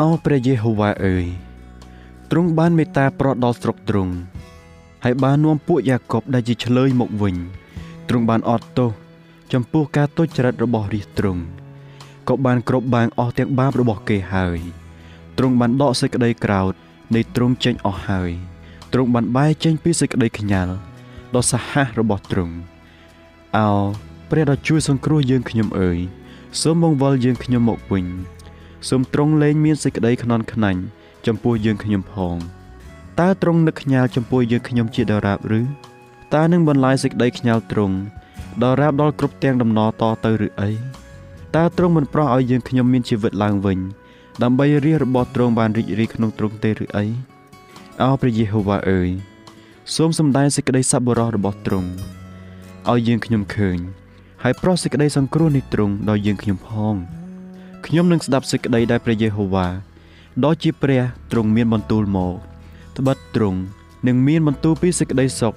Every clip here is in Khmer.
អោព្រះយេហូវ៉ាអើយទ្រង់បានមេត្តាប្រោះដល់ស្រុកទ្រង់ហើយបាននាំពួកយ៉ាកុបដែលជាឆ្លើយមកវិញទ្រង់បានអត់ទោសចំពោះការទុច្ចរិតរបស់រាជទ្រង់ក៏បានគ្របបាំងអស់ទាំងបាបរបស់គេហើយទ្រង់បានដកសេចក្តីក្រោធនៃទ្រង់ចេញអស់ហើយទ្រង់បានបែរចេញពីសេចក្តីខ្ញាល់ដ៏សាហាវរបស់ទ្រង់អោព្រះដ៏ជួយសង្គ្រោះយើងខ្ញុំអើយសូមមកវល់យើងខ្ញុំមកវិញ សូមទ្រង់លែងមានសេចក្តីខ្នន់ខ្នាញ់ចំពោះយើងខ្ញុំផងតើទ្រង់នឹកខ្ញាល់ចំពោះយើងខ្ញុំជាដរាបឬតើនឹងបន្លាយសេចក្តីខ្ញាល់ទ្រង់ដរាបដល់គ្រប់ទាំងដំណរតទៅឬអីតើទ្រង់មិនប្រោះឲ្យយើងខ្ញុំមានជីវិតឡើងវិញ ដើម្បីរាជរបស់ទ្រង់បានរីករាយក្នុងទ្រង់ទេឬអីអោព្រះយេហូវ៉ាអើយសូមសម្ដែងសេចក្តីសប្បុរសរបស់ទ្រង់ឲ្យយើងខ្ញុំឃើញ ហើយប្រោះសេចក្តីសង្គ្រោះនេះទ្រង់ដល់យើងខ្ញុំផង ខ្ញុំនឹងស្ដាប់សេចក្តីដែលព្រះយេហូវ៉ាដ៏ជាព្រះទ្រង់មានបន្ទូលមកត្បិតទ្រង់នឹងមានបន្ទូលពីសេចក្តីសុខ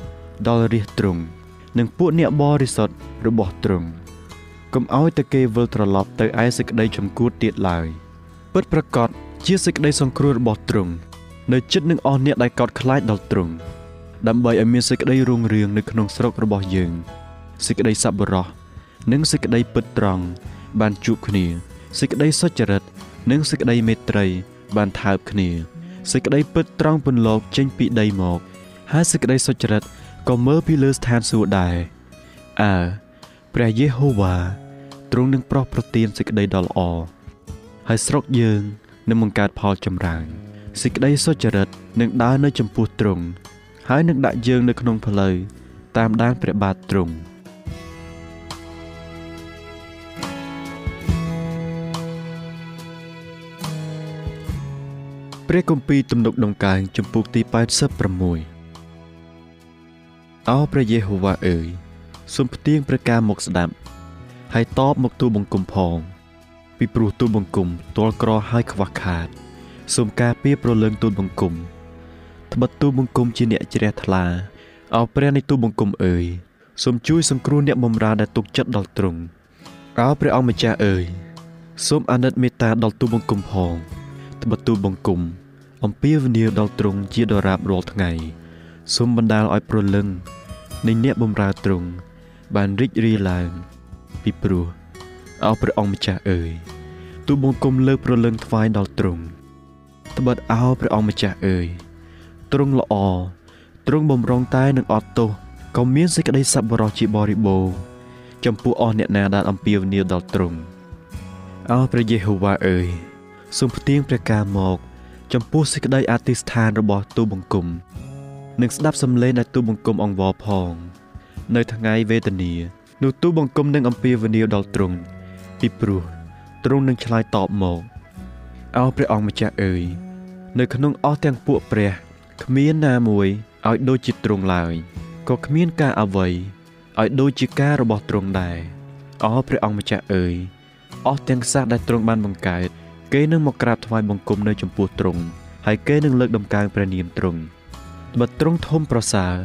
ដល់រាជទ្រង់និងពួកអ្នកបរិសុទ្ធរបស់ទ្រង់កុំឲ្យតែគេវិលត្រឡប់ទៅឯសេចក្តីចំគួតទៀតឡើយពិតប្រកបជាសេចក្តីសង្គ្រោះរបស់ទ្រង់នៅចិត្តនឹងអស់អ្នកដែលកោតខ្លាចដល់ទ្រង់ដើម្បីឲ្យមានសេចក្តីរុងរឿងនៅក្នុងស្រុករបស់យើងសេចក្តីសប្បុរសនិងសេចក្តីពិតត្រង់បានជួបគ្នា សេចក្តីសុចរិត និងសេចក្តីមេត្រី បានថើបគ្នាសេចក្តីពិតត្រង់ពន្លកចេញពីដីមក ហើយសេចក្តីសុចរិតក៏មើលពីលើស្ថានសួគ៌ដែរអើព្រះយេហូវ៉ាទ្រង់នឹងប្រោះប្រទានសេចក្តីដ៏ល្អហើយស្រុកយើងនឹងបង្កើតផលចម្រើនសេចក្តីសុចរិតនឹងដើរនៅចំពោះទ្រង់ហើយនឹងដាក់យើងនៅក្នុងផ្លូវតាមដានព្រះបាទទ្រង់ ព្រះគម្ពីរទំនុកដង្កើងចំពុកទី86អោព្រះយេហូវ៉ាអើយសូមផ្ទៀងព្រះការមកស្ដាប់ហើយតបមកទូបង្គំផង ពីព្រោះទូបង្គំទាល់ក្រហើយខ្វះខាតសូមការពារប្រលឹងទូបង្គំត្បិតទូបង្គំជាអ្នកជ្រះថ្លាអោព្រះនៃទូបង្គំអើយសូមជួយសង្គ្រោះអ្នកបម្រើដែលទុកចិត្តដល់ទ្រង់អោព្រះអង្គម្ចាស់អើយសូមអាណិតមេត្តាដល់ទូបង្គំផងត្បិតទូបង្គំអំពាវនាវដល់ទ្រង់ជាដរាបរាល់ថ្ងៃសូមបណ្ដាលឲ្យប្រលឹងនៃអ្នកបម្រើទ្រង់បានរីករាយឡើង ពីព្រោះអោព្រះអង្គម្ចាស់អើយទូបង្គំលើប្រលឹងថ្វាយដល់ទ្រង់ត្បិតអោព្រះអង្គម្ចាស់អើយទ្រង់ល្អទ្រង់បំរុងតែនឹងអត់ទោសក៏មានសេចក្តីសប្បុរសជាបរិបូរណ៍ចំពោះអស់អ្នកណាដែលអំពាវនាវដល់ទ្រង់អោព្រះយេហូវ៉ាអើយ សូមផ្ទៀងព្រះការមក ចំពោះសេចក្តីអធិស្ឋានរបស់ទូបង្គំនិងស្ដាប់សំឡេងដែលទូបង្គំអង្វរផង នៅថ្ងៃវេទនានោះទូបង្គំនឹងអំពាវនាវដល់ទ្រង់ពីព្រោះទ្រង់នឹងឆ្លើយតបមកអោព្រះអង្គម្ចាស់អើយនៅក្នុងអស់ទាំងពួកព្រះគ្មានណាមួយឲ្យដូចជាទ្រង់ឡើយក៏គ្មានការអ្វីឲ្យដូចជាការរបស់ទ្រង់ដែរអោព្រះអង្គម្ចាស់អើយអស់ទាំងសះដែលទ្រង់បានបង្កើត គេនឹងមកក្រាបថ្វាយបង្គំនៅចំពោះទ្រង់ហើយគេនឹងលើកដំកើងព្រះនាមទ្រង់បើទ្រង់ធំប្រសើរ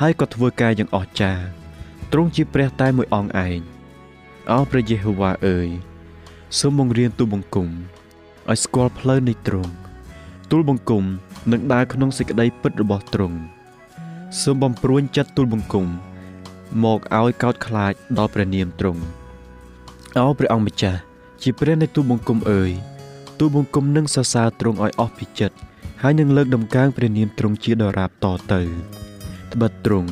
ហើយក៏ធ្វើការយ៉ាងអស្ចារ្យទ្រង់ជាព្រះតែមួយអង្គឯងអោព្រះយេហូវ៉ាអើយសូមបង្រៀនទូលបង្គំឲ្យស្គាល់ផ្លូវនៃទ្រង់ទូលបង្គំនឹងដើរក្នុងសេចក្តីពិតរបស់ទ្រង់សូមបំព្រួញចិត្តទូលបង្គំមកឲ្យកោតខ្លាចដល់ព្រះនាមទ្រង់អោព្រះអង្គម្ចាស់ជាព្រះនៃទូលបង្គំអើយ ទូលបង្គំនឹងសរសើរទ្រង់ឲ្យអស់ពីចិត្តហើយនឹងលើកដំកើងព្រះនាមទ្រង់ជាដរាបតទៅត្បិតទ្រង់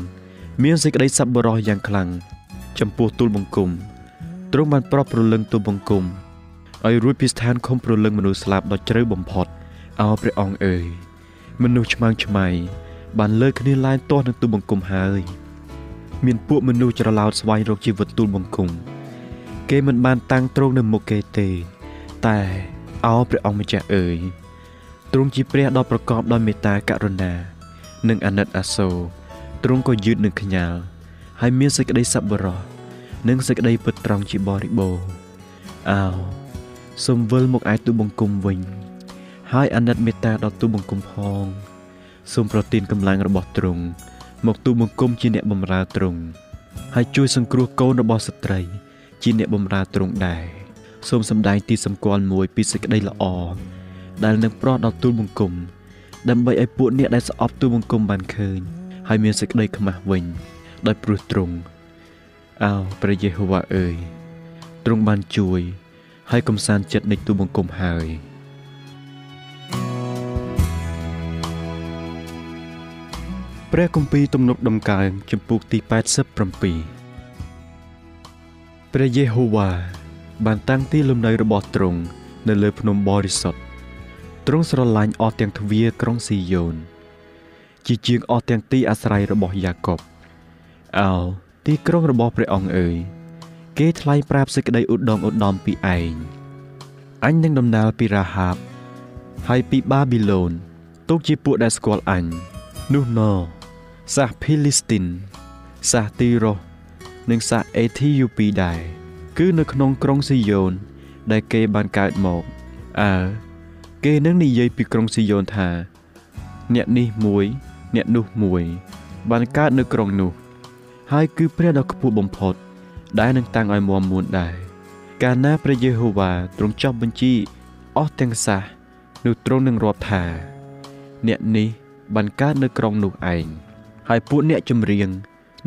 មានសេចក្តីសប្បុរសយ៉ាងខ្លាំងចំពោះទូលបង្គំទ្រង់បានប្រោះប្រលឹងទូលបង្គំឲ្យរួចពីស្ថានខំប្រលឹងមនុស្សស្លាប់ដ៏ជ្រៅបំផុតអោព្រះអង្គអើយមនុស្សឆ្មាំងឆ្មៃបានលើកគ្នាឡើងទាស់នឹងទូលបង្គំហើយ មានពួកមនុស្សច្រឡោតស្វែងរកជីវិតទូលបង្គំគេមិនបានតាំងទ្រង់នៅមុខគេទេ តែ អោព្រះអង្គម្ចាស់អើយទ្រង់ជាព្រះដ៏ប្រកបដោយមេត្តាករុណា និងអាណិតអាសូរទ្រង់ក៏យឺតនឹងខ្ញាល់ហើយមានសេចក្តីសប្បុរសនិងសេចក្តីពិតត្រង់ជាបរិបូរណ៍អោសូមវិលមកឯទូបង្គំវិញ ហើយអាណិតមេត្តាដល់ទូបង្គំផងសូមប្រទានកម្លាំងរបស់ទ្រង់មកទូបង្គំជាអ្នកបម្រើទ្រង់ហើយជួយសង្គ្រោះកូនរបស់ស្ត្រី ជាអ្នកបម្រើទ្រង់ដែរ សូមសម្ដែងទីសម្គាល់មួយពីសេចក្តីល្អដែលនឹងប្រោះដល់ទូលបង្គំដើម្បីឲ្យពួកអ្នកដែលស្អប់ទូលបង្គំបានឃើញហើយមានសេចក្តីខ្មាស់វិញដោយព្រោះទ្រង់អោព្រះយេហូវ៉ាអើយទ្រង់បានជួយ ហើយកំសាន្តចិត្តនៃទូលបង្គំហើយព្រះគម្ពីរទំនុកដំកើងចំពុកទី87ព្រះយេហូវ៉ា បានតាំងទីលំនៅរបស់ទ្រង់នៅលើភ្នំបរិសុទ្ធទ្រង់ស្រឡាញ់អស់ទាំងទ្វារក្រុងស៊ីយ៉ូនជាជាងអស់ទាំងទីអាស្រ័យរបស់យ៉ាកុបអោទីក្រុងរបស់ព្រះអង្គអើយគេថ្លែងប្រាប់សេចក្តីឧត្តមឧត្តមពីឯងអញនឹងដំណើរពីរ៉ាហាបហើយពីបាប៊ីឡូនទុកជាពួកដែលស្គាល់អញនោះណសាសភីលីស្ទីនសាសទីរ៉ូនិងសាសអេធីយ៉ូពីដែរ គឺនៅក្នុងក្រុងស៊ីយ៉ូនដែលគេបានកើតមកអើគេនឹងនិយាយពីក្រុងស៊ីយ៉ូនថា អ្នកនេះមួយ អ្នកនោះមួយ បានកើតនៅក្រុងនោះ ហើយគឺព្រះដ៏ខ្ពស់បំផុត ដែលនឹងតាំងឲ្យមមមួនដែរកាលណាព្រះយេហូវ៉ាទ្រង់ចប់បញ្ជីអស់ទាំងសាសនោះទ្រង់នឹងរាប់ថា អ្នកនេះបានកើតនៅក្រុងនោះឯងហើយពួកអ្នកចម្រៀង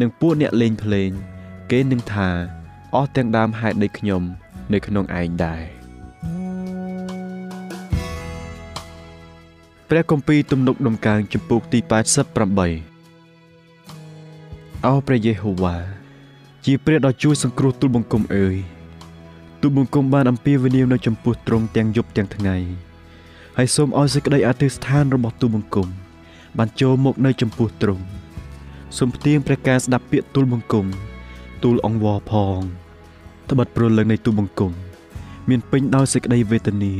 និងពួកអ្នកលេងភ្លេង គេនឹងថា អស់ទាំងដើមហេតុនៃខ្ញុំ នៅក្នុងឯងដែរព្រះគម្ពីរទំនុកដំកើងចំពោះទី88អោព្រះយេហូវ៉ាជាព្រះដ៏ជួយសង្គ្រោះទូលបង្គំអើយទូលបង្គំបានអំពាវនាវនៅចំពោះទ្រង់ទាំងយប់ទាំងថ្ងៃហើយសូមឲ្យសេចក្តីអធិស្ឋានរបស់ទូលបង្គំបានចូលមកនៅចំពោះទ្រង់សូមផ្ទៀងព្រះការស្ដាប់ពាក្យទូលបង្គំទូលអង្វរផង ត្បិតព្រលឹងនៃទូបង្គំ មានពេញដោយសេចក្តីវេទនា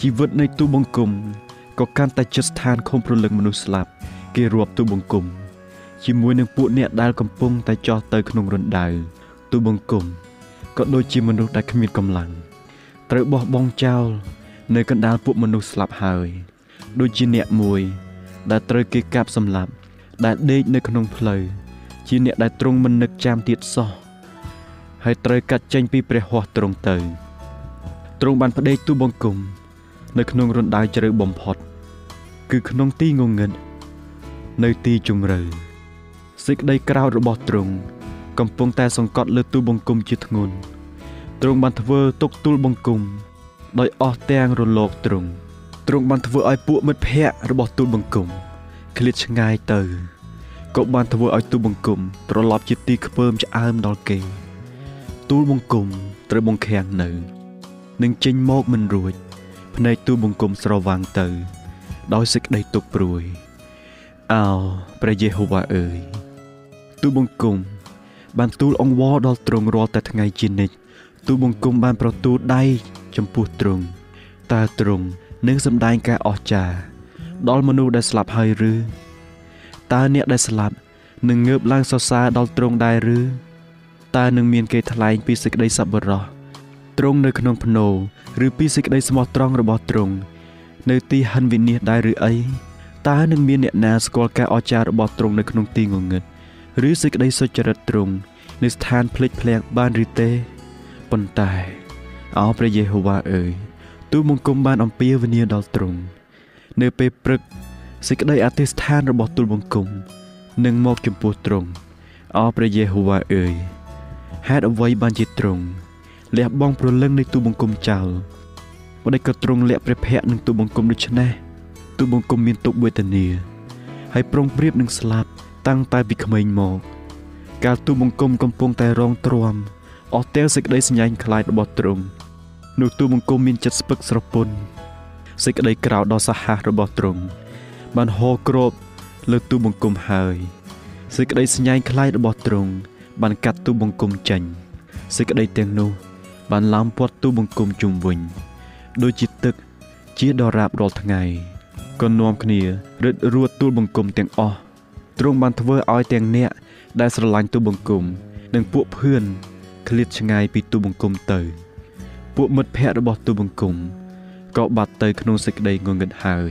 ជីវិតនៃទូបង្គំក៏កាន់តែចិត្តស្ថានខំព្រលឹងមនុស្សស្លាប់គេរាប់ទូបង្គំជាមួយនឹងពួកអ្នកដែលកំពុងតែចោះទៅក្នុងរណ្ដៅទូបង្គំក៏ដូចជាមនុស្សដែលគ្មានកម្លាំងត្រូវបោះបង់ចោលនៅកណ្ដាលពួកមនុស្សស្លាប់ហើយ ដូចជាអ្នកមួយដែលត្រូវគេកាប់សម្លាប់ដែលដេកនៅក្នុងផ្លូវជាអ្នកដែលទ្រង់មិននឹកចាំទៀតសោះ ហើយត្រូវកាត់ចេញពីព្រះហស្ថទ្រង់ទៅទ្រង់បានផ្ដេកទូបង្គំ នៅក្នុងរណ្ដៅជ្រៅបំផុត គឺក្នុងទីងងឹតនៅទីជំរៅសេចក្តីក្រោធរបស់ទ្រង់កំពុងតែសង្កត់លើទូបង្គំជាធ្ងន់ទ្រង់បានធ្វើទុកទូលបង្គំ ដោយអស់ទាំងរលកទ្រង់ទ្រង់បានធ្វើឲ្យពួកមិត្តភ័ក្តិរបស់ទូលបង្គំឃ្លាតឆ្ងាយទៅក៏បានធ្វើឲ្យទូលបង្គំត្រឡប់ជាទីខ្ពើមឆ្អើមដល់គេ ទូលបង្គំត្រូវបង្ខាំងនៅនឹងចេញមកមិនរួចភ្នែកទូលបង្គំស្រវាំងទៅ ដោយសេចក្តីទុក្ខព្រួយអោព្រះយេហូវ៉ាអើយទូបង្គំបានទូលអង្វរដល់ទ្រង់រាល់តែថ្ងៃជានិច្ចទូបង្គំបានប្រទូលដៃចំពោះទ្រង់តើទ្រង់នឹងសម្ដែងការអស្ចារ្យដល់មនុស្សដែលស្លាប់ហើយឬតើអ្នកដែលស្លាប់នឹងងើបឡើងសរសើរដល់ទ្រង់ដែរឬ តើនឹងមានគេថ្លែងពីសេចក្តីសប្បុរសទ្រង់នៅក្នុងភ្នោឬពីសេចក្តីស្មោះត្រង់របស់ទ្រង់នៅទីហិនវិនិច្ឆ័យដែរឬអីតើនឹងមានអ្នកណាស្គាល់ការអស្ចារ្យរបស់ទ្រង់នៅក្នុងទីងងឹតឬសេចក្តីសុចរិតទ្រង់នៅស្ថានភ្លេចភ្លាំងបានឬទេប៉ុន្តែអោព្រះយេហូវ៉ាអើយទូបង្គំបានអំពាវនាវដល់ទ្រង់នៅពេលព្រឹកសេចក្តីអធិស្ឋានរបស់ទូលបង្គំនឹងមកចំពោះទ្រង់អោព្រះយេហូវ៉ាអើយ ហេតុអ្វីបានជាទ្រង់លះបង់ព្រលឹងនៃទូបង្គំចោលបដិក៏ទ្រង់លាក់ព្រះភ័ក្រនឹងទូបង្គំដូច្នេះទូបង្គំមានទុក្ខវេទនាហើយប្រុងប្រៀបនឹងស្លាប់តាំងតែពីក្មេងមក កាលទូបង្គំកំពុងតែរងទ្រាំអស់ទាំងសេចក្តីសញ្ញាញខ្លាចរបស់ទ្រង់នោះទូបង្គំមានចិត្តស្ពឹកស្រពន់សេចក្តីក្រោធដ៏សាហាវរបស់ទ្រង់បានហូរគ្របលើទូបង្គំហើយសេចក្តីសញ្ញាញខ្លាចរបស់ទ្រង់ បានកាត់ទូបង្គំចេញសេចក្តីទាំងនោះ បានឡោមព័ទ្ធទូបង្គំជុំវិញ ដូចជាទឹក ជាដរាបរាល់ថ្ងៃក៏នាំគ្នារឹតរួតទូលបង្គំទាំងអស់ទ្រង់បានធ្វើឲ្យទាំងអ្នកដែលស្រឡាញ់ទូបង្គំ និងពួកភឿនឃ្លាតឆ្ងាយពីទូបង្គំទៅ ពួកមិត្តភ័ក្តិរបស់ទូបង្គំក៏បាត់ទៅក្នុងសេចក្តីងងឹតហើយ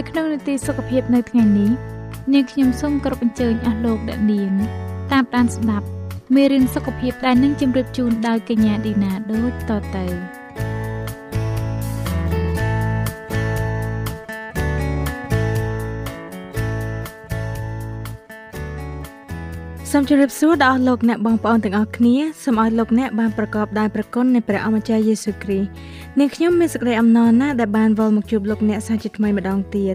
នៅក្នុងនីតិសុខភាពនៅថ្ងៃនេះនាងខ្ញុំសូមគោរពអញ្ជើញអស់លោកអ្នកនាងតាមដានស្ដាប់មេរៀនសុខភាពដែលនឹងជម្រាបជូនដោយកញ្ញាឌីណាដូចតទៅសូមជម្រាបសួរដល់អស់លោកអ្នកបងប្អូនទាំងអស់គ្នាសូមឲ្យលោកអ្នកបានប្រកបដោយព្រះគុណនៃព្រះអម្ចាស់យេស៊ូវគ្រីស្ទ នាងខ្ញុំមានសេចក្តីអំណរណាស់ដែលបានវិលមកជួបលោកអ្នកសាជាថ្មីម្ដងទៀត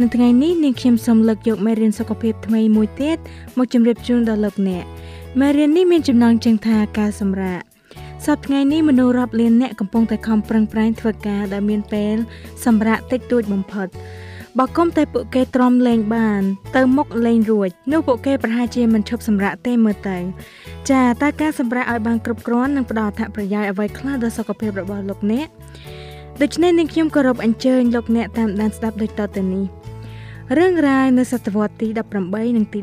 នៅថ្ងៃនេះនាងខ្ញុំសូមលើកយកមេរៀនសុខភាពថ្មីមួយទៀតមកជម្រាបជូនដល់លោកអ្នកមេរៀននេះមានចំណងជើងថាការសម្រាកសប្តាហ៍ថ្ងៃនេះមនុស្សរាប់លានអ្នកកំពុងតែខំប្រឹងប្រែងធ្វើការដែលមានពេលសម្រាកតិចតួចបំផុត បើគុំតែពួកគេទ្រាំលេងបាន ទៅមុខលេងរួចនោះពួកគេប្រហែលជាមិនឈប់សម្រាកទេមើលទៅចាតើការសម្រាកឲ្យបានគ្រប់គ្រាន់នឹងផ្ដល់អត្ថប្រយោជន៍អ្វីខ្លះដល់សុខភាពរបស់លោកអ្នកដូច្នេះនាងខ្ញុំគោរពអញ្ជើញលោកអ្នកតាមដានស្ដាប់ដូចតទៅនេះរឿងរ៉ាវនៅសតវត្សទី18និងទី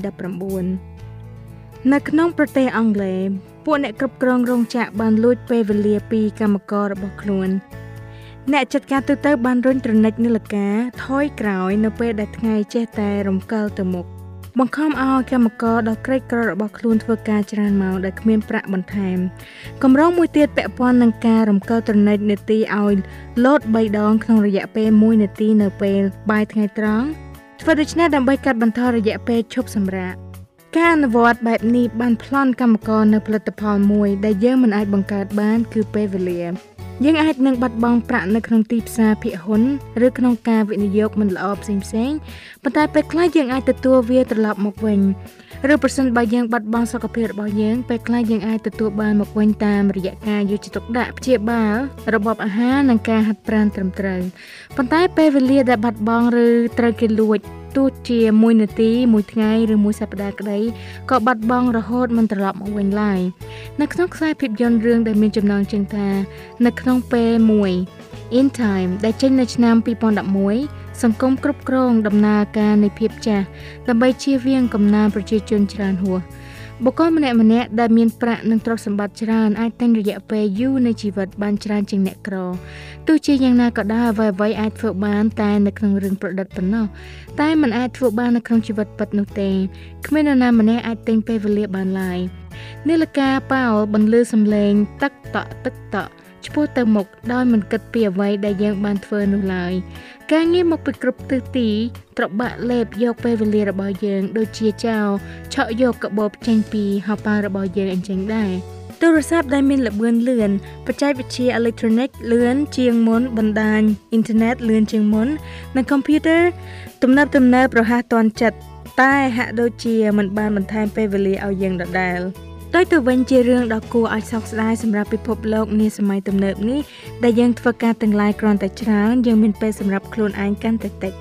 19នៅក្នុងប្រទេសអង់គ្លេសពួកអ្នកគ្រប់គ្រងរោងចក្របានលួចពេលវេលាពីកម្មកររបស់ខ្លួន អ្នកចាត់ការទូទៅបានរុញត្រនិចនាឡិកាថយក្រោយនៅពេលដែលថ្ងៃចេះតែរំកិលទៅមុខបង្ខំឲ្យកម្មករដ៏ក្រីក្ររបស់ខ្លួនធ្វើការច្រើនម៉ោងដែលគ្មានប្រាក់បន្ថែមកម្រងមួយទៀតពាក់ព័ន្ធនឹងការរំកិលត្រនិចនេតិឲ្យលោត3ដងក្នុងរយៈពេល1នាទីនៅពេលបាយថ្ងៃត្រង់ធ្វើដូច្នេះដើម្បីកាត់បន្ថយរយៈពេលឈប់សម្រាកការអនុវត្តបែបនេះបានប្លន់កម្មករនៅផលិតផលមួយដែលយើងមិនអាចបង្កើតបានគឺពេលវេលា យើងអាចនឹងបាត់បង់ប្រាក់នៅក្នុងទីផ្សារភាគហ៊ុនឬក្នុងការវិនិយោគមិនល្អផ្សេងផ្សេងប៉ុន្តែពេលខ្លះយើងអាចទទួលវាត្រឡប់មកវិញឬប្រសិនបើយើងបាត់បង់សុខភាពរបស់យើងពេលខ្លះយើងអាចទទួលបានមកវិញតាមរយៈការយកចិត្តទុកដាក់ព្យាបាលរបបអាហារនិងការហាត់ប្រាណត្រឹមត្រូវប៉ុន្តែពេលវេលាដែលបាត់បង់ឬត្រូវគេលួច ទោះជាមួយនាទីមួយថ្ងៃឬមួយសប្តាហ៍ក្តីក៏បាត់បង់រហូតមិនត្រឡប់មកវិញឡើយនៅក្នុងខ្សែភាពយន្តរឿងដែលមានចំណងជើងថា នៅក្នុងពេលមួយ In Time ដែលចេញនៅឆ្នាំ2011សង្គមគ្រប់គ្រងដំណើរការនៃភាពចាស់ដើម្បីជៀសវាងកំណើនប្រជាជនច្រើនហួស បុគ្គលម្នាក់ម្នាក់ដែលមានប្រាក់និងទ្រព្យសម្បត្តិច្រើនអាចតែងរយៈពេលយូរនៃជីវិតបានច្រើនជាងអ្នកក្រទោះជាយ៉ាងណាក៏ដោយអ្វីៗអាចធ្វើបានតែនៅក្នុងរឿងប្រឌិតប៉ុណ្ណោះតែมันអាចធ្វើបាននៅក្នុងជីវិតពិតនោះទេគ្មាននរណាម្នាក់អាចទិញពេលវេលាបានឡើយនាឡិកាប៉ោលបន្លឺសំឡេងទឹកតក់ទឹកតក់ ឆ្ពោះទៅមុខដោយមិនគិតពីអ្វីដែលយើងបានធ្វើនោះឡើយការងារមកពីគ្រប់ទិសទីត្របាក់លេបយកពេលវេលារបស់យើង ដូចជាចោលឆក់យកកបោបចេញពីហោប៉ៅរបស់យើងអញ្ចឹងដែរទូរស័ព្ទដែលមានល្បឿនលឿនបច្ចេកវិទ្យាអេឡិចត្រូនិកលឿនជាងមុនបណ្ដាញអ៊ីនធឺណិតលឿនជាងមុននិងកុំព្យូទ័រទំនើបទំនើបរហ័សទាន់ចិត្តតែហាក់ដូចជាមិនបានបន្ថែមពេលវេលាឲ្យយើងដដែល។ ដោយទៅវិញជារឿងដ៏គួរឲ្យសោកស្ដាយសម្រាប់ពិភពលោកនាសម័យទំនើបនេះដែលយើងធ្វើការទាំងឡាយគ្រាន់តែច្រើនយើងមានពេលសម្រាប់ខ្លួនឯងកាន់តែតិច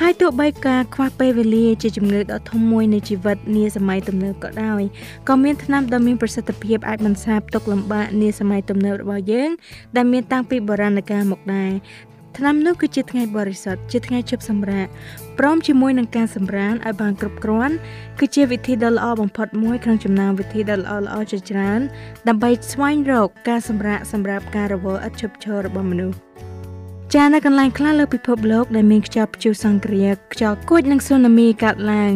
ហើយទោះបីការខ្វះពេលវេលាជាជំងឺដ៏ធំមួយនៃជីវិតនាសម័យទំនើបក៏ដោយក៏មានថ្នាំដ៏មានប្រសិទ្ធភាពអាចបន្សាបទុកលំបាកនាសម័យទំនើបរបស់យើងដែលមានតាំងពីបុរាណកាលមកដែរ ឆ្នាំនោះគឺជាថ្ងៃបរិសុទ្ធជាថ្ងៃជប់សម្រាកព្រមជាមួយនឹងការសម្រានឲ្យបានគ្រប់គ្រាន់គឺជាវិធីដ៏ល្អបំផុតមួយក្នុងចំណោមវិធីដ៏ល្អល្អជាច្រើន ដើម្បីស្វែងរកការសម្រាកសម្រាប់ការរវល់ឥតឈប់ឈររបស់មនុស្ស ចានៅកន្លែងខ្លះលើពិភពលោកដែលមានខ្យល់ព្យុះសង្គ្រាខ្យល់គួចនិងស៊ូណាមីកើតឡើង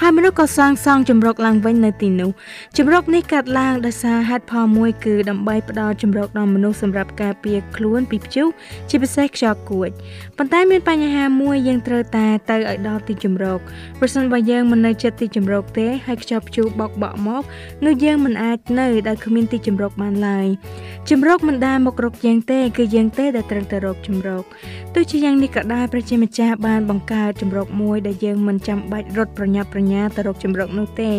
ហើយមនុស្សក៏សាងសង់ជំរកឡើងវិញនៅទីនោះជំរកនេះកើតឡើងដោយសារហេតុផលមួយគឺដើម្បីផ្ដល់ជំរកដល់មនុស្សសម្រាប់ការពារខ្លួនពីព្យុះជាពិសេសខ្យល់គួចប៉ុន្តែមានបញ្ហាមួយយើងត្រូវតែទៅឲ្យដល់ទីជំរកប្រសិនបើយើងមិននៅជិតទីជំរកទេហើយខ្យល់ព្យុះបោកបក់មកនោះយើងមិនអាចនៅដោយគ្មានទីជំរកបានឡើយជំរកមិនដែលមករកយើងទេគឺយើងទេដែលត្រូវទៅរកជំរកទោះជាយ៉ាងនេះក៏ដោយប្រជាម្ចាស់បានបង្កើតជំរកមួយដែលយើងមិនចាំបាច់រត់ប្រញាប់ប្រញាល់ទៅរកជំរកនោះទេ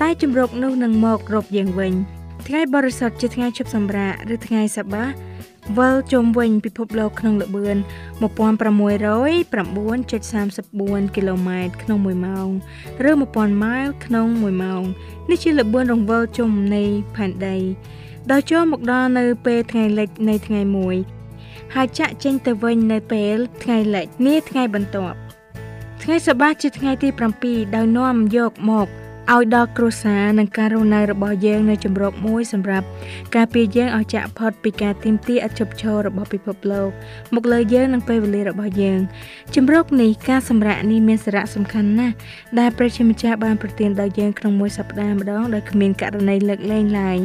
តែជំរកនោះនឹងមករកយើងវិញ ថ្ងៃបរិសុទ្ធជាថ្ងៃជប់សម្រាកឬថ្ងៃសបាវិលជុំវិញពិភពលោកក្នុងល្បឿន1609.34គីឡូម៉ែត្រក្នុង1ម៉ោងឬ1000ម៉ាយក្នុង1ម៉ោងនេះជាល្បឿនរង្វិលជុំនៃផែនដីដោយចូលមកដល់នៅពេលថ្ងៃលិចនៃថ្ងៃមួយ ហើយចាក់ចេញទៅវិញនៅពេលថ្ងៃលិចនាថ្ងៃបន្ទាប់ថ្ងៃសបាជាថ្ងៃទី7ដោយនាំយកមកឲ្យដល់គ្រួសារនិងការរស់នៅរបស់យើងនៅជំរកមួយសម្រាប់ការពារយើងឲ្យចាក់ផុតពីការទីមទីអត់ជប់ឈររបស់ពិភពលោកមកលើយើងនិងពេលវេលារបស់យើងជំរកនេះការសម្រាកនេះមានសារៈសំខាន់ណាស់ដែលព្រះជាម្ចាស់បានប្រទានដល់យើងក្នុងមួយសប្តាហ៍ម្ដងដោយគ្មានករណីលើកលែងឡើយ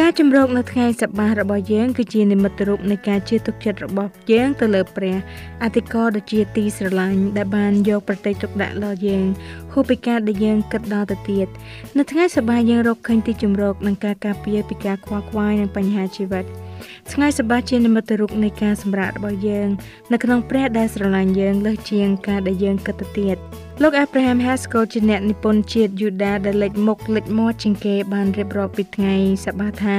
ការជំរកនៅថ្ងៃសប្បាសរបស់យើងគឺជានិមិត្តរូបនៃការជឿទុកចិត្តរបស់យើងទៅលើព្រះអធិការដ៏ជាទីស្រឡាញ់ដែលបានយកប្រតិទុកដាក់ដល់យើងហួសពីការដែលយើងគិតដល់ទៅទៀតនៅថ្ងៃសប្បាសយើងរកឃើញទីជំរកនិងការការពារពីការខ្វល់ខ្វាយនិងបញ្ហាជីវិតថ្ងៃសប្បាសជានិមិត្តរូបនៃការសម្រាករបស់យើង នៅក្នុងព្រះដែលស្រឡាញ់យើងលើសជាងការដែលយើងគិតទៅទៀត លោក Abraham Haskell ជាអ្នកនិពន្ធជាតិយូដាដែលលេចមុខលេចមាត់ជាងគេបានរៀបរាប់ពីថ្ងៃសប្បាសថា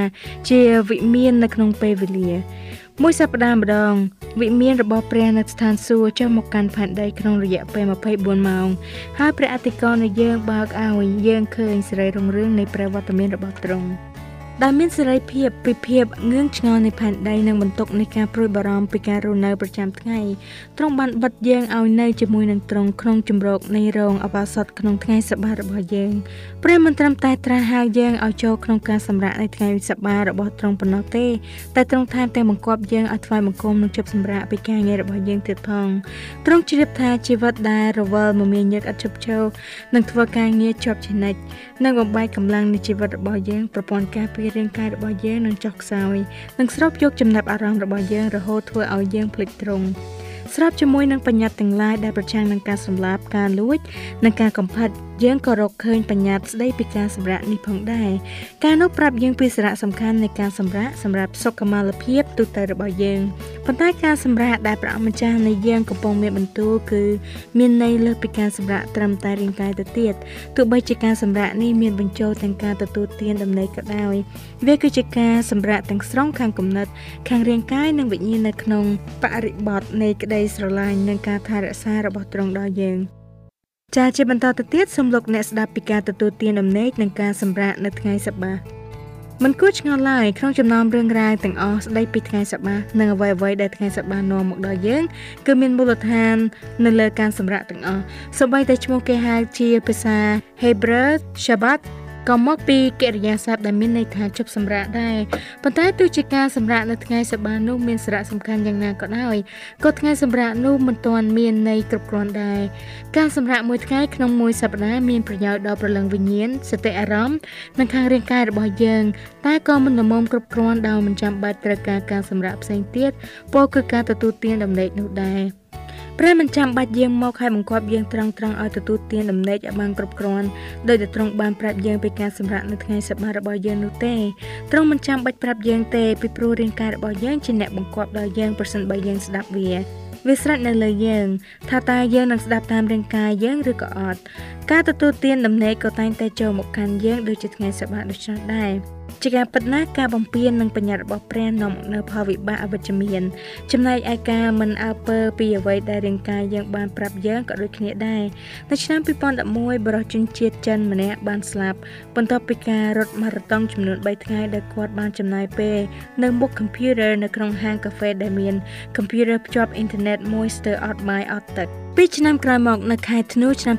ជាវិមាននៅក្នុងពេលវេលា មួយសប្តាហ៍ម្ដង វិមានរបស់ព្រះនៅស្ថានសួគ៌ចុះមកកាន់ផែនដីក្នុងរយៈពេល24ម៉ោងហើយព្រះអធិការនៃយើងបើកឲ្យយើងឃើញសេរីរុងរឿងនៃព្រះវត្តមានរបស់ទ្រង់ ដែលមានសេរីភាពពីភាពងឿងឆ្ងល់នៃផែនដីនិងបន្ទុកនៃការព្រួយបារម្ភពីការរស់នៅប្រចាំថ្ងៃទ្រង់បានបិទយើងឲ្យនៅជាមួយនឹងទ្រង់ក្នុងជំរកនៃរោងអបាសតក្នុងថ្ងៃសប្បារបស់យើងព្រះមិនត្រឹមតែត្រាស់ហៅយើងឲ្យចូលក្នុងការសម្រាកនៃថ្ងៃសប្បារបស់ទ្រង់ប៉ុណ្ណោះទេតែទ្រង់ថែមទាំងបង្គាប់យើងឲ្យថ្វាយបង្គំនិងជប់សម្រាកពីការងាររបស់យើងទៀតផងទ្រង់ជ្រាបថាជីវិតដែលរវល់មមាញឹកឥតឈប់ឈរនឹងធ្វើការងារជាប់ជានិច្ចនិងបំបែកកម្លាំងនៃជីវិតរបស់យើងប្រព័ន្ធការពាររាងកាយរបស់យើងនឹងចុះខ្សោយនិងស្រូបយកចំណាប់អារម្មណ៍របស់យើងរហូតធ្វើឲ្យយើងភ្លេចទ្រង់ស្របជាមួយនឹងបញ្ញត្តិទាំងឡាយដែលប្រឆាំងនឹងការសម្លាប់ការលួច និងការកំផិត យើងក៏រកឃើញបញ្ញត្តិស្ដីពីការសម្រាកនេះផងដែរការនោះប្រាប់យើងពីសារៈសំខាន់នៃការសម្រាកសម្រាប់សុខុមាលភាពទូទៅរបស់យើងប៉ុន្តែការសម្រាកដែលព្រះអង្គម្ចាស់នៃយើងកំពុងមានបន្ទូលគឺមានន័យលើសពីការសម្រាកត្រឹមតែរាងកាយទៅទៀតទោះបីជាការសម្រាកនេះមានបញ្ចូលទាំងការទទួលទានដំណេកក៏ដោយវាគឺជាការសម្រាកទាំងស្រុងខាងគំនិតខាងរាងកាយនិងវិញ្ញាណនៅក្នុងបរិបទនៃក្តីស្រឡាញ់និងការថែរក្សារបស់ទ្រង់ដល់យើង ចាជាបន្តទៅទៀតសូមលោកអ្នកស្ដាប់ពីការទទួលទានដំណេកនិងការសម្រាកនៅថ្ងៃសប្តាហ៍មិនគួរឆ្ងល់ឡើយក្នុងចំណោមរឿងរ៉ាវទាំងអស់ស្ដីពីថ្ងៃសប្តាហ៍និងអ្វីៗដែលថ្ងៃសប្តាហ៍នាំមកដល់យើងគឺមានមូលដ្ឋាននៅលើការសម្រាកទាំងអស់សូម្បីតែឈ្មោះគេហៅជាភាសា Hebrew Shabbat ក៏មកពីកិរិយាសព្ទដែលមានន័យថាជប់សម្រាកដែរប៉ុន្តែទោះជាការសម្រាកនៅថ្ងៃសប្តាហ៍នោះមានសារៈសំខាន់យ៉ាងណាក៏ដោយក៏ថ្ងៃសម្រាកនោះមិនទាន់មានន័យគ្រប់គ្រាន់ដែរការសម្រាកមួយថ្ងៃក្នុងមួយសប្តាហ៍មានប្រយោជន៍ដល់ប្រលឹងវិញ្ញាណសតិអារម្មណ៍និងខាងរាងកាយរបស់យើង តែក៏មិនល្មមគ្រប់គ្រាន់ដោយមិនចាំបាច់ត្រូវការការសម្រាកផ្សេងទៀតពោលគឺការទទួលទានដំណេកនោះដែរ ព្រះមិនចាំបាច់យាងមកឲ្យបង្គាប់យើងត្រង់ត្រង់ឲ្យទទួលទានដំណេកឲ្យបានគ្រប់គ្រាន់ដោយតែទ្រង់បានប្រាប់យើងពីការសម្រាកនៅថ្ងៃសប្តាហ៍របស់យើងនោះទេទ្រង់មិនចាំបាច់ប្រាប់យើងទេពីព្រោះរាងកាយរបស់យើងជាអ្នកបង្គាប់ដល់យើងប្រសិនបើយើងស្ដាប់វាវាស្រេចនៅលើយើង ថាតើយើងនឹងស្ដាប់តាមរាងកាយយើងឬក៏អត់ការទទួលទានដំណេកក៏តែងតែចូលមកកាន់យើងដូចជាថ្ងៃសប្តាហ៍ដូចនោះដែរ ជាការពិតណាស់ការបំពេញនិងបញ្ញត្តិរបស់ព្រះនាំមកនៅផលវិបាកអវិជ្ជមាន ចំណែកឯការមិនអើពើពីអ្វីដែលរាងកាយយើងបានប្រាប់យើងក៏ដូចគ្នាដែរនៅឆ្នាំ2011បរិសុជនជាតិចិនម្នាក់បានស្លាប់បន្ទាប់ពីការរត់ម៉ារ៉ាតុងចំនួន3ថ្ងៃដែលគាត់បានចំណាយពេលនៅមុខ computer នៅក្នុងហាងកាហ្វេដែលមាន computer ភ្ជាប់អ៊ីនធឺណិតមួយស្ទើរអត់បាយអត់ទឹក ពីឆ្នាំក្រោយមកនៅខែធ្នូឆ្នាំ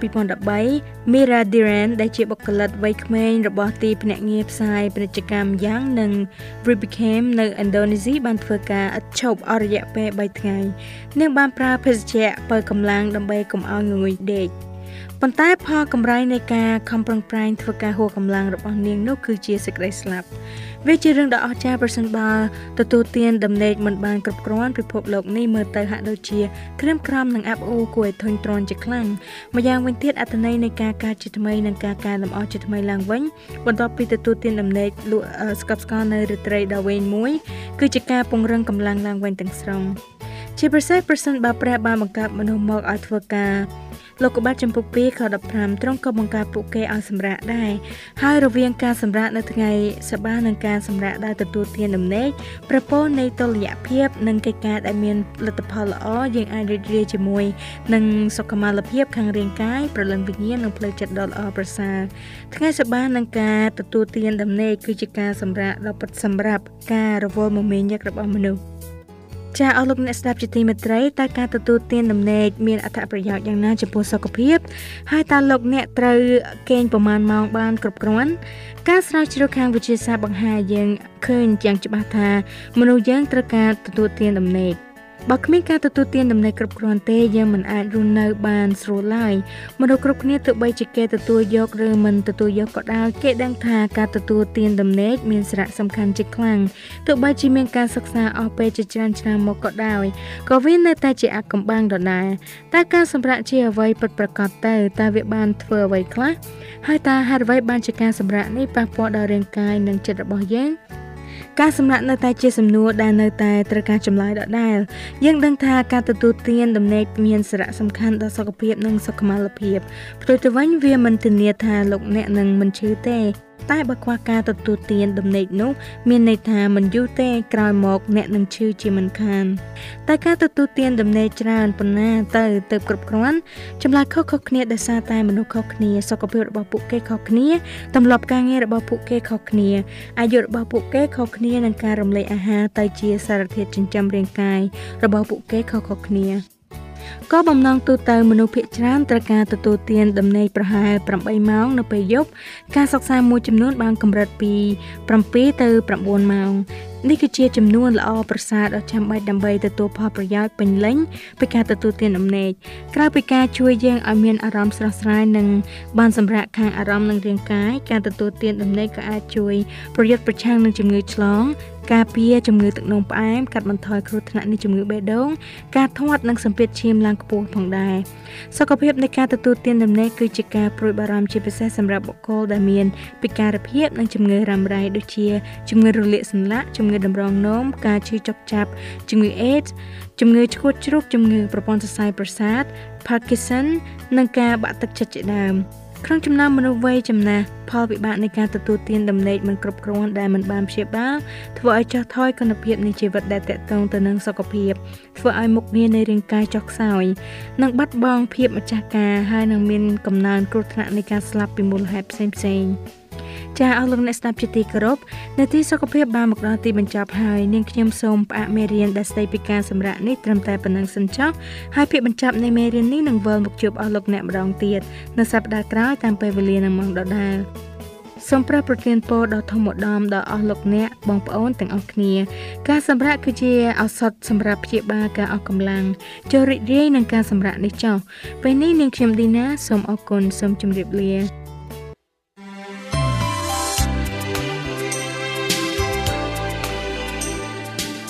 2013 Mira Diran ដែលជាបុគ្គលិកវ័យក្មេងរបស់ទីភ្នាក់ងារផ្សាយពាណិជ្ជកម្មយ៉ាងនិង Ribicam នៅឥណ្ឌូនេស៊ីបានធ្វើការឥតឈប់អស់រយៈពេល3ថ្ងៃនាងបានប្រើភេសជ្ជៈបើកម្លាំងដើម្បីកុំឲ្យងងុយដេក ប៉ុន្តែផលកម្រៃនៃការខំប្រឹងប្រែងធ្វើការហួសកម្លាំងរបស់នាងនោះគឺជាសេចក្តីស្លាប់វាជារឿងដ៏អស្ចារ្យប្រសិនបើទទួលទានដំណេកមិនបានគ្រប់គ្រាន់ពិភពលោកនេះមើលទៅហាក់ដូចជាក្រៀមក្រំនិងអាប់អួរគួរឲ្យធុញទ្រាន់ជាខ្លាំងម្យ៉ាងវិញទៀតអត្ថន័យនៃការកើតជាថ្មីនិងការកែលម្អជាថ្មីឡើងវិញបន្ទាប់ពីទទួលទានដំណេកលក់ស្កប់ស្កល់នៅរាត្រីដ៏វែងមួយគឺជាការពង្រឹងកម្លាំងឡើងវិញទាំងស្រុងជាពិសេសប្រសិនបើព្រះបានបង្កើតមនុស្សមកឲ្យធ្វើការ លោកកបាត់ចំពុក2ខ15ទ្រង់ក៏បង្កើតពួកគេឲ្យសម្រាកដែរហើយរវាងការសម្រាកនៅថ្ងៃសបានិងការសម្រាកដែលទទួលទានដំណេកប្រព័ន្ធនៃតុល្យភាពនិងកិច្ចការដែលមានលទ្ធផលល្អយើងអាចរីករាយជាមួយនឹងសុខុមាលភាពខាងរាងកាយប្រលឹងវិញ្ញាណនិងផ្លូវចិត្តដ៏ល្អប្រសើរថ្ងៃសបានិងការទទួលទានដំណេកគឺជាការសម្រាកដ៏ពិតសម្រាប់ការរវល់មមាញឹករបស់មនុស្ស ចាអស់លោកអ្នកស្ដាប់ជាទីមេត្រីតើការទទួលទានដំណេកមានអត្ថប្រយោជន៍យ៉ាងណាចំពោះសុខភាពហើយតើលោកអ្នកត្រូវគេងប្រមាណម៉ោងបានគ្រប់គ្រាន់ការស្រាវជ្រាវខាងវិទ្យាសាស្ត្របង្ហាញយើងឃើញយ៉ាងច្បាស់ថាមនុស្សយើងត្រូវការទទួលទានដំណេក បើគ្មានការទទួលទានដំណេកគ្រប់គ្រាន់ទេយើងមិនអាចរស់នៅបានស្រួលឡើយមនុស្សគ្រប់គ្នាទោះបីជាគេទទួលយកឬមិនទទួលយកក៏ដោយគេដឹងថាការទទួលទានដំណេកមានសារៈសំខាន់ជាខ្លាំងទោះបីជាមានការសិក្សាអស់ពេលជាច្រើនឆ្នាំមកក៏ដោយក៏វានៅតែជាអាកំបាំងដដែលតែការសម្រាប់ជាអ្វីពិតប្រាកដទៅតើវាបានធ្វើអ្វីខ្លះហើយតើហេតុអ្វីបានជាការសម្រាប់នេះប៉ះពាល់ដល់រាងកាយនិងចិត្តរបស់យើង ការសម្រាកនៅតែជាសំណួរដែលនៅតែត្រូវការចម្លើយដដែល យើងដឹងថាការទទួលទានដំណេកមានសារៈសំខាន់ដល់សុខភាពនិងសុខុមាលភាពផ្ទុយទៅវិញវាមិនធានាថាលោកអ្នកនឹងមិនឈឺទេ តែបើខ្វះការទទួលទានដំណេកនោះមានន័យថាមិនយូរទេក្រោយមកអ្នកនឹងឈឺជាមិនខានតែការទទួលទានដំណេកច្រើនប៉ុណ្ណាទៅទៅគ្រប់គ្រាន់ចម្លើយខុសៗគ្នាដោយសារតែមនុស្សខុសគ្នាសុខភាពរបស់ពួកគេខុសគ្នាទម្លាប់ការងាររបស់ពួកគេខុសគ្នាអាយុរបស់ពួកគេខុសគ្នានិងការរំលែកអាហារទៅជាសារធាតុចិញ្ចឹមរាងកាយរបស់ពួកគេខុសៗគ្នា ក៏បំណងទូទៅមនុស្សភាគច្រើនត្រូវការទទួលទានដំណេកប្រហែល8ម៉ោងនៅពេលយប់ការសិក្សាមួយចំនួនបានកម្រិតពី7ទៅ9ម៉ោងនេះគឺជាចំនួនល្អប្រសើរដ៏ចាំបាច់ដើម្បីទទួលផលប្រយោជន៍ពេញលេញពីការទទួលទានដំណេកក្រៅពីការជួយយើងឲ្យមានអារម្មណ៍ស្រស់ស្រាយនិងបានសម្រាកខាងអារម្មណ៍និងរាងកាយការទទួលទានដំណេកក៏អាចជួយប្រយុទ្ធប្រឆាំងនឹងជំងឺឆ្លង ការពារជំងឺទឹកនោមផ្អែមកាត់បន្ថយគ្រោះថ្នាក់នៃជំងឺបេះដូងការធាត់និងសម្ពាធឈាមឡើងខ្ពស់ផងដែរសុខភាពនៃការទទួលទានដំណេកគឺជាការព្រួយបារម្ភជាពិសេសសម្រាប់បុគ្គលដែលមានពិការភាពនិងជំងឺរ៉ាំរ៉ៃដូចជា ជំងឺរលាកសន្លាក់ជំងឺតម្រងនោមការឈឺចុកចាប់ជំងឺអេដសជំងឺឆ្កួតជ្រូកជំងឺប្រព័ន្ធសរសៃប្រសាទ Parkinson និងការបាក់ទឹកចិត្តជាដើម ក្នុងចំណោមមនុស្សវ័យចំណាស់ផលវិបាកនៃការទទួលទានដំណេកមិនគ្រប់គ្រាន់ដែលមិនបានព្យាបាលធ្វើឲ្យចុះថយគុណភាពនៃជីវិតដែលតកតងទៅនឹងសុខភាពធ្វើឲ្យមុខងារនៃរាងកាយចុះខ្សោយនិងបាត់បង់ភាពម្ចាស់ការហើយនឹងមានកំណើនគ្រោះថ្នាក់នៃការស្លាប់ពីមូលហេតុផ្សេងៗ ចាអស់លោកអ្នកស្ដាប់ជាទីគោរពនាទីសុខភាពបានមកដល់ទីបញ្ចប់ហើយនាងខ្ញុំសូមផ្អាកមេរៀនដែលស្ដីពីការសម្រាកនេះត្រឹមតែប៉ុណ្ណឹងសិនចុះហើយភាគបញ្ចប់នៃមេរៀននេះនឹងវិលមកជួបអស់លោកអ្នកម្ដងទៀតនៅសប្ដាហ៍ក្រោយតាមពេលវេលានឹងម៉ោងដដែលសូមប្រប្រទានពរដល់ធម្មឧត្តមដល់អស់លោកអ្នកបងប្អូនទាំងអស់គ្នា ការសម្រាកគឺជាឱសថសម្រាប់ព្យាបាលការអស់កម្លាំងចូលរីករាយនឹងការសម្រាកនេះចុះពេលនេះនាងខ្ញុំឌីណាសូមអរគុណសូមជម្រាបលា